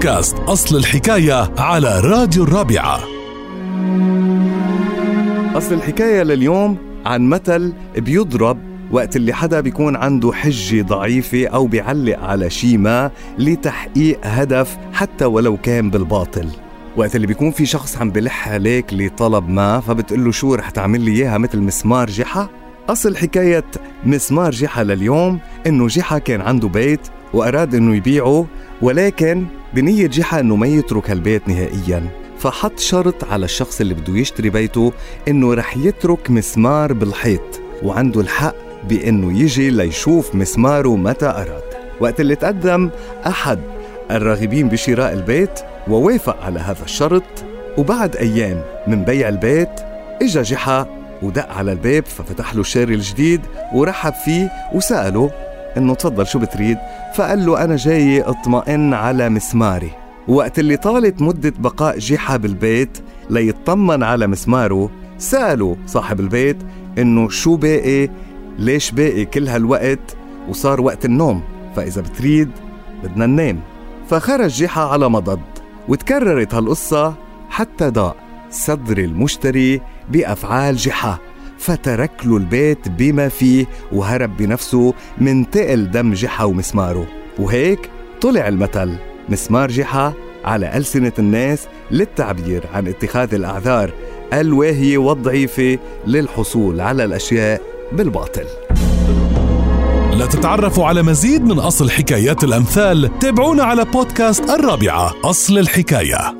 بودكاست أصل الحكاية على راديو الرابعة. أصل الحكاية لليوم عن مثل بيضرب وقت اللي حدا بيكون عنده حجة ضعيفة أو بيعلق على شي ما لتحقيق هدف حتى ولو كان بالباطل. وقت اللي بيكون في شخص عم بلح عليك لطلب ما فبتقول له شو رح تعمل لي إياها مثل مسمار جحا؟ أصل حكاية مسمار جحا لليوم إنه جحا كان عنده بيت وأراد إنه يبيعه ولكن بنية جحا أنه ما يترك البيت نهائيا فحط شرط على الشخص اللي بده يشتري بيته إنه رح يترك مسمار بالحيط وعنده الحق بأنه يجي ليشوف مسماره متى أراد. وقت اللي تقدم أحد الراغبين بشراء البيت ووافق على هذا الشرط وبعد أيام من بيع البيت إجا جحا ودق على الباب ففتح له الشاري الجديد ورحب فيه وسأله إنه تفضل شو بتريد؟ فقال له أنا جاي أطمئن على مسماري. وقت اللي طالت مدة بقاء جحا بالبيت ليطمن على مسماره سأله صاحب البيت إنه شو باقي ليش باقي كل هالوقت؟ وصار وقت النوم فإذا بتريد بدنا ننام. فخرج جحا على مضض وتكررت هالقصة حتى ضاق صدر المشتري بأفعال جحا فترك له البيت بما فيه وهرب بنفسه من تقل دم جحا ومسماره. وهيك طلع المثل مسمار جحا على ألسنة الناس للتعبير عن اتخاذ الأعذار الواهية والضعيفة للحصول على الأشياء بالباطل. لتتعرفوا على مزيد من أصل حكايات الأمثال تابعونا على بودكاست الرابعة أصل الحكاية.